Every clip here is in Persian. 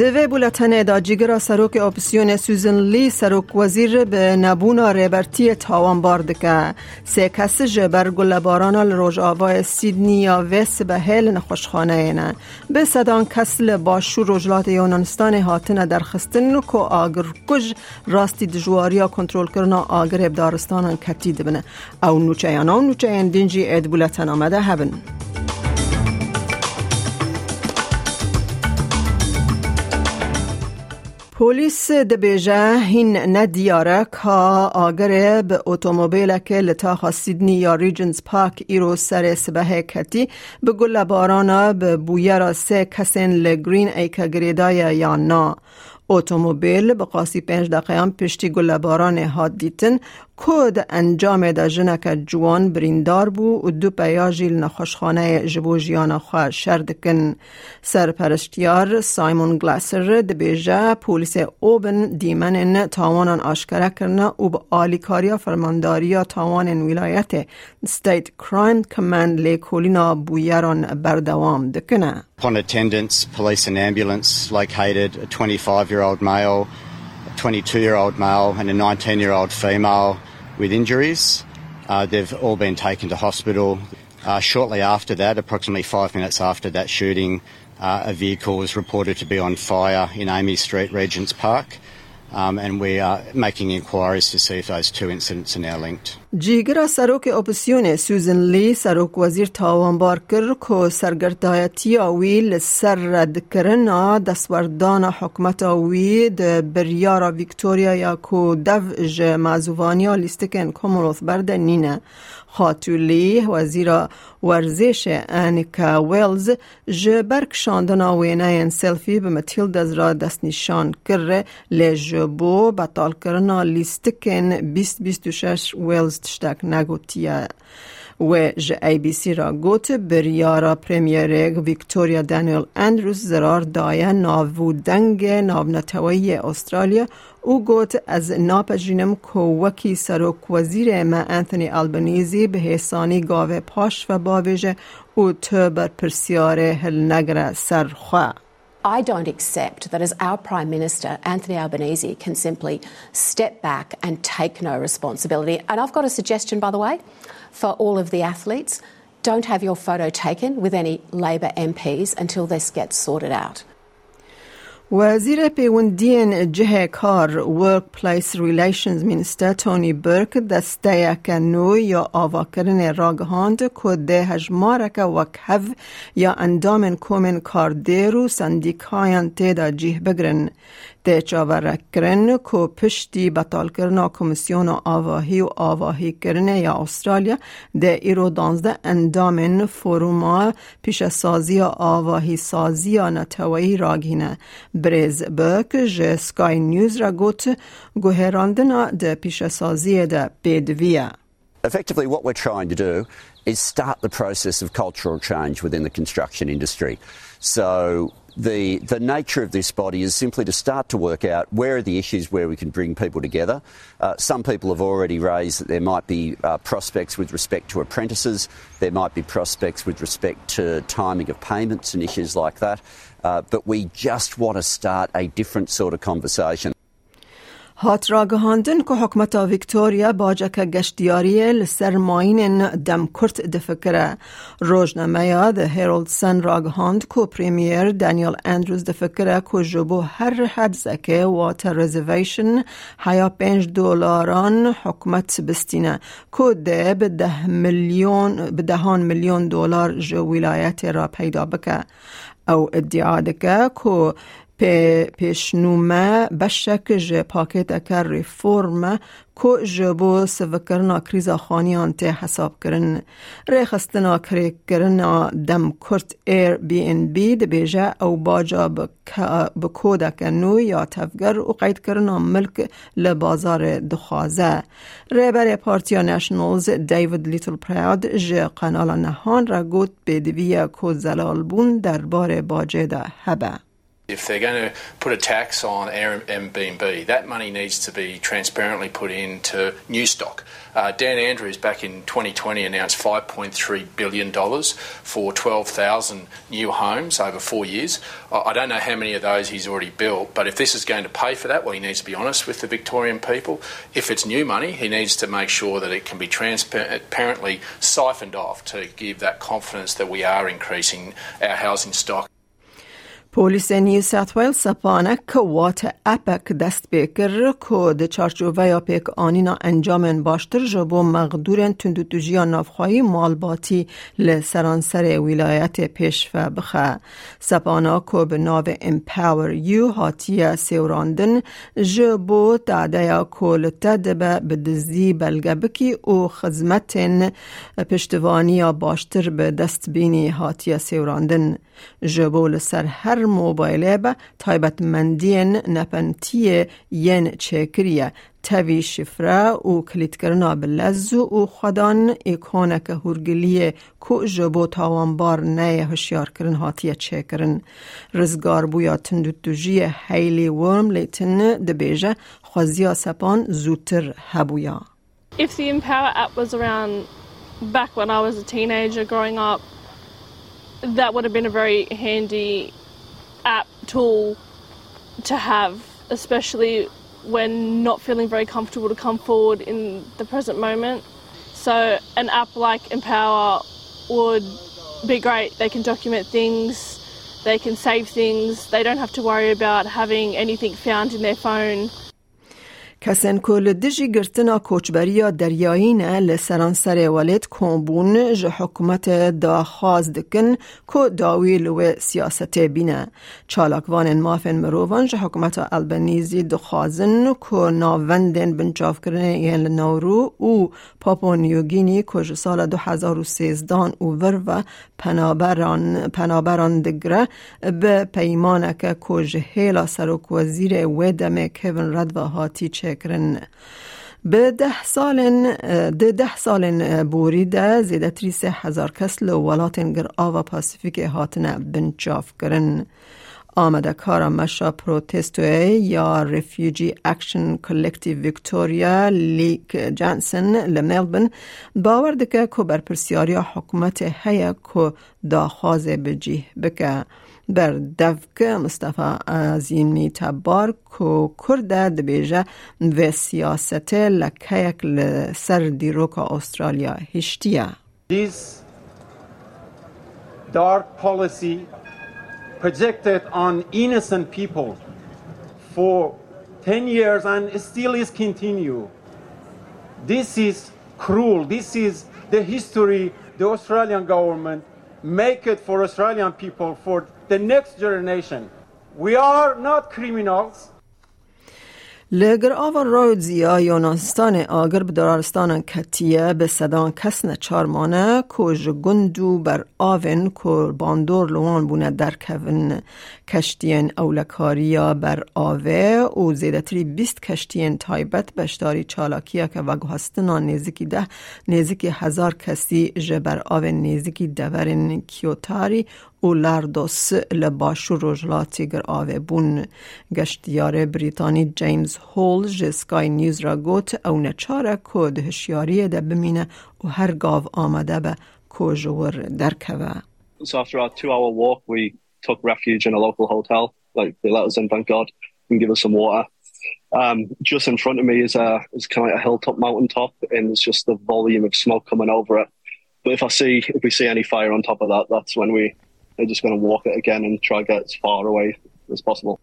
دوی بولتن دا جیگرا سروک اپسیون سوزن لی سروک وزیر به نبونا ریبرتی تاوان باردکه سه کس جبر گلباران الروج آوای سیدنی یا ویس به هیل نخوشخانه اینه. به صدان کسل باشو رجلات یونانستان هاتن در خستن کو آگر کج راستی دجواریا کنترل کرنا آگر ابدارستان کتید بنه. او نوچه یا نوچه دینجی اید بولتن آمده هبن. پلیس دبیجه هین ندیاره که آگره به اتومبیل که لطاق سیدنی یا ریجنز پاک ایرو سر سبه کتی به گل بارانا به بویر سه کسین لگرین ایک گریدای یا نا. اتومبیل به قاسی پنج دقیقه پشتی گل باران هاد دیتن. کود انجام دا جنک جوان بریندار بو. و دو پیاجیل نخوشخانه جبو جیان خواه شردکن سرپرشتیار سایمون گلاسر دبیجه پولیس اوبن دیمن تاوانان آشکره کرنه و به آلیکاریا فرمانداریا تاوان ولایت ستیت کرایم کمند لیکولینا بویران بردوام دکنه. Upon attendance, police and ambulance located a 25 year old male, a 22 year old male, and a 19 year old female with injuries. Uh, they've all been taken to hospital. Uh, shortly after that, approximately five minutes after that shooting, uh, a vehicle was reported to be on fire in Amy Street, Regents Park. Um, and we are making inquiries to see if those two incidents are now linked. جیگرا سروک اپسیون سوزن لی سروک وزیر تاوانبار کر که سرگردایتی آوی سر رد کرنا دستوردان حکمت آوی ده بریارا ویکتوریا یا کو دو ج مازوانیا لیستکن کمولوث برده نینه خاتولی وزیر ورزش انیکا ویلز جبرک شاندنا وینه سلفی به متیلدز را دست نشان کره لی جبو بطال کرنا لیستکن 2026 ویلز تشتک نگوتیه و ج ای بی سی را گوت بریارا پریمیر ویکتوریا دانیل اندروز زرار دایه ناودنگ ناونتوی استرالیا. او گوت از ناپجینم که وکی سروک وزیر ما انتونی البنیزی به حسانی گاوه پاش و باویج او تبر پرسیار هل نگره سرخواه. I don't accept that as our Prime Minister, Anthony Albanese, can simply step back and take no responsibility. And I've got a suggestion, by the way, for all of the athletes don't have your photo taken with any Labor MPs until this gets sorted out. وزیر پیوندین جه کار ورک پلیس ریلیشنز مینستر تونی برک دسته نو یا آواکرن راگهاند که ده هجمارک وکهو یا اندامن کومن کار دیرو سندیکاین تیدا جیه بگرن. ده چاورکرن که پشتی بطال کرنا کمیسیون آواهی و آواهی کرنه یا استرالیا ده ایرو دانزده اندامن فروما پیش سازی آواهی سازی نتوایی راگینه بریز برک جه سکای نیوز را گوت گوهراندنا ده پیش سازی ده بیدویه Effectively, what we're trying to do is start the process of cultural change within the construction industry. So, the, the nature of this body is simply to start to work out where are the issues where we can bring people together. Uh, some people have already raised that there might be uh, prospects with respect to apprentices, there might be prospects with respect to timing of payments and issues like that. Uh, but we just want to start a different sort of conversation. هات را گهاندن که حکمت ویکتوریا باجک گشتیاری لسر ماین دم کرت دفکره روزنامه یا ده هیرولد سن را گهاند که پریمیر دانیل اندروز دفکره که جبو هر حد زکه واتر رزیویشن هیا پنج دلاران حکمت بستینه. که ده به ده میلیون به دهان میلیون دلار جو ولایت را پیدا بکه. دکه که پیشنومه بشک جه پاکت اکر ریفورم کو جبو سوکرنا کریزا خانیان ته حساب کرن. ری خستنا کری کرنا دم کرت ایر بی ان بی ده بیجه او باجا بکودا کنو یا تفگر و قید کرنا ملک لبازار دخوازه. ری بر پارتیا نشنالز دیوید لیتل پراود جه قنال نهان را گوت به دویه کو زلال بون در بار باجه ده هبه. If they're going to put a tax on Airbnb, that money needs to be transparently put into new stock. Uh, Dan Andrews back in 2020 announced $5.3 billion for 12,000 new homes over four years. I don't know how many of those he's already built, but if this is going to pay for that, well, he needs to be honest with the Victorian people. If it's new money, he needs to make sure that it can be transparently siphoned off to give that confidence that we are increasing our housing stock. پولیس نیو ساوت ویل سپانه که وات اپک که ده چارچوبه یا پیک آنینا انجام باشتر جبو مقدورن تندو نافخواهی مالباتی لسرانسر ولایت پیش و بخه سپانه که به ناو امپاور یو هاتیه سیوراندن جبو تعده کل تدبه به دزدی بلگه بکی خزمتن پشتوانی باشتر به دست بینی هاتیه سیوراندن جبو لسر هر موبایل با تایبت مندین نپنتی ین چکریه تاوی شفره و کلیت کرنا بلز و خدان ایکونه که هرگلیه کو جبو تاوانبار نه هشیار کرن هاتیه چه کرن رزگار بویا تندوتوجی هیلی ورم لیتن دبیجه خوزیا سپان زوتر هبویا If the Empower app was around back when I was a teenager growing up, that would have been a very handy app tool to have, especially when not feeling very comfortable to come forward in the present moment. So, an app like Empower would be great. They can document things, they can save things, they don't have to worry about having anything found in their phone. کسن کل دجی گرتنا کوچبریا دریایی نه لسران سر ولید کمبون جه حکومت دا خواز دکن کو داویل و سیاست بینه. چالاکوان مافن مروان جه حکومت البنیزی دخوازن کو ناوندن بنجاف کرنه یین لنورو او پاپو نیوگینی کو سال 2013 و ور و پنابران, پنابران دگره به پیمانک کو جهیلا سروک وزیر ودم کوین رد و هاتی چه کرن به ده سال ده ده سال بوریده زیده تری سه هزار کس لو ولاتن گر آوا پاسیفیک هاتنه بنچاف کرن. آمده کارا مشا پروتستوی یا ریفیوجی اکشن کلکتیو ویکتوریا لیک جانسن لملبن باور دکه که بر پرسیاری حکومت هیا که داخواز بجیه بکه. بر دفک مصطفى عظیمی تبار کو کرده دبیجه و سیاست لکیک لسر دیروک استرالیا هشتیه This dark policy projected on innocent people for 10 years and still is continue. This is cruel. This is the history the Australian government make it for Australian people for the next generation. We are not criminals. لگر آور رودزیا یونانستان آگر به دارستان کتیه به صدان کسن چارمانه کج گندو بر آون کر باندور لوان بونه در کون کشتین اولکاریا بر آوه و زیدتری بیست کشتین تایبت بشتاری چالاکیه که وگو هستنا نیزکی ده نیزکی هزار کسی جبر آون نیزکی دورن کیوتاری و لردوس لباشو روژلاتی گر آوه بون گشتیار بریتانی جیمز هول جسکای نیوز را گوت او نچاره کود هشیاری ده بمینه و هر گاو آمده به کوجور درکوه So after our two hour walk, we took refuge in a local hotel. Like they let us in, thank God, and give us some water. Um, just in front of me is a is kind of like a hilltop mountain top, and there's just the volume of smoke coming over it. But if I see if we see any fire on top of that, that's when we are just going to walk it again and try get as far away as possible.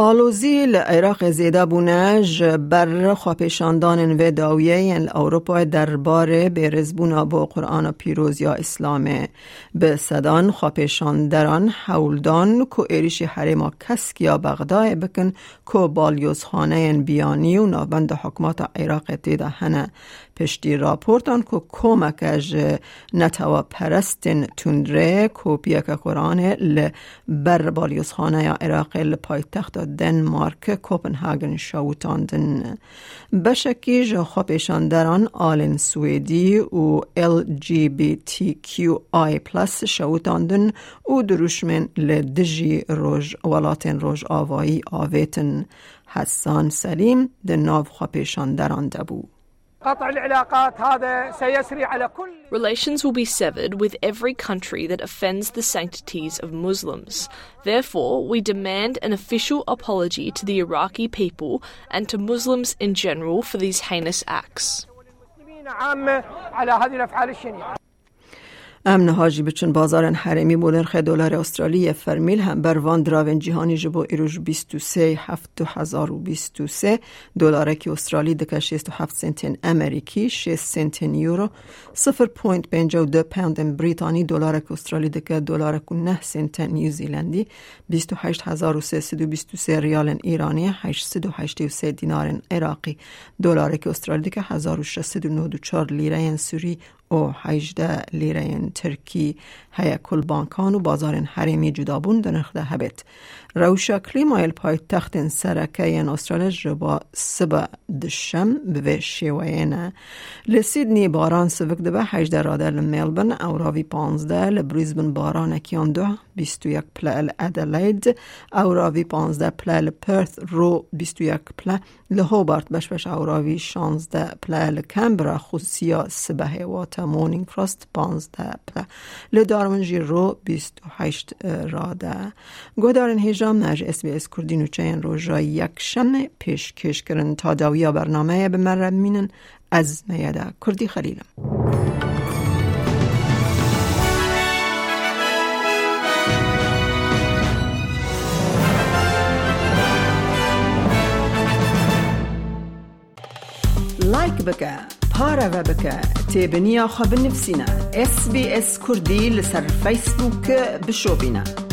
آلوزی لعراق زیده بونج بر خواپیشاندان و داویه اروپا درباره به رزبونا با قرآن پیروز یا اسلام به صدان خواپیشاندران حولدان که ایریش حریم کسکیا بغدای بکن که بالیوز خانه بیانی و نابند حکمات عراق تیده هنه پشتی راپورتان که کمکش نتوا پرستن تندره کوپیک قرآن لبر بالیوز خانه عراق لپایتخت دنمارک کوپنهاگن شوتاندن بشکی جا دران آلن سویدی و LGBTQI پلس شوتاندن و دروشمن لدجی روژ ولاتن روژ آوایی آویتن حسان سلیم دن ناو دران دبو Relations will be severed with every country that offends the sanctities of Muslims. Therefore, we demand an official apology to the Iraqi people and to Muslims in general for these heinous acts. امن هاجی بچن بازار حرمی بولرخ دلار استرالی فرمیل هم بر وان دراون جهانی جبو ایروش 23 7023 دلار که استرالی دکه 67 سنتین امریکی 6 سنتین یورو 0.52 پوند بریتانی دلار که استرالی دکه دلار که 9 سنت نیوزیلندی 28323 ریال ایرانی 883 دینار عراقی دلار که استرالی دکه 1694 لیره سوری و 18 لیره ترکی هیا کل بانکان و بازار حریمی جدابون دنخده هبت. روشا کلیمایل پای تخت سرکه این استرالیا جبا سبا دشم به شیوین لسیدنی باران سوک دبه 18 راده لملبن او راوی 15 لبریزبن باران اکیان دو 21 پله ادلید او راوی 15 پله لپرث رو 21 پله لهوبارت بش بش او راوی 16 پله لکمبرا خصوصیا سبه واتا مونینگ فراست 15 پله لدارمنجی رو 28 راده. گودارن هیجام نج اس بی اس کردین و چین روژا یک شمه پیش کش کرن تا داویا برنامه به من مینن از میاده کردی خلیلم. لایک بکه پارە بە بکە. تێبنییا خە بنفسینە. SسBS کوردی لەسەر فیسبووکە بشۆبینە.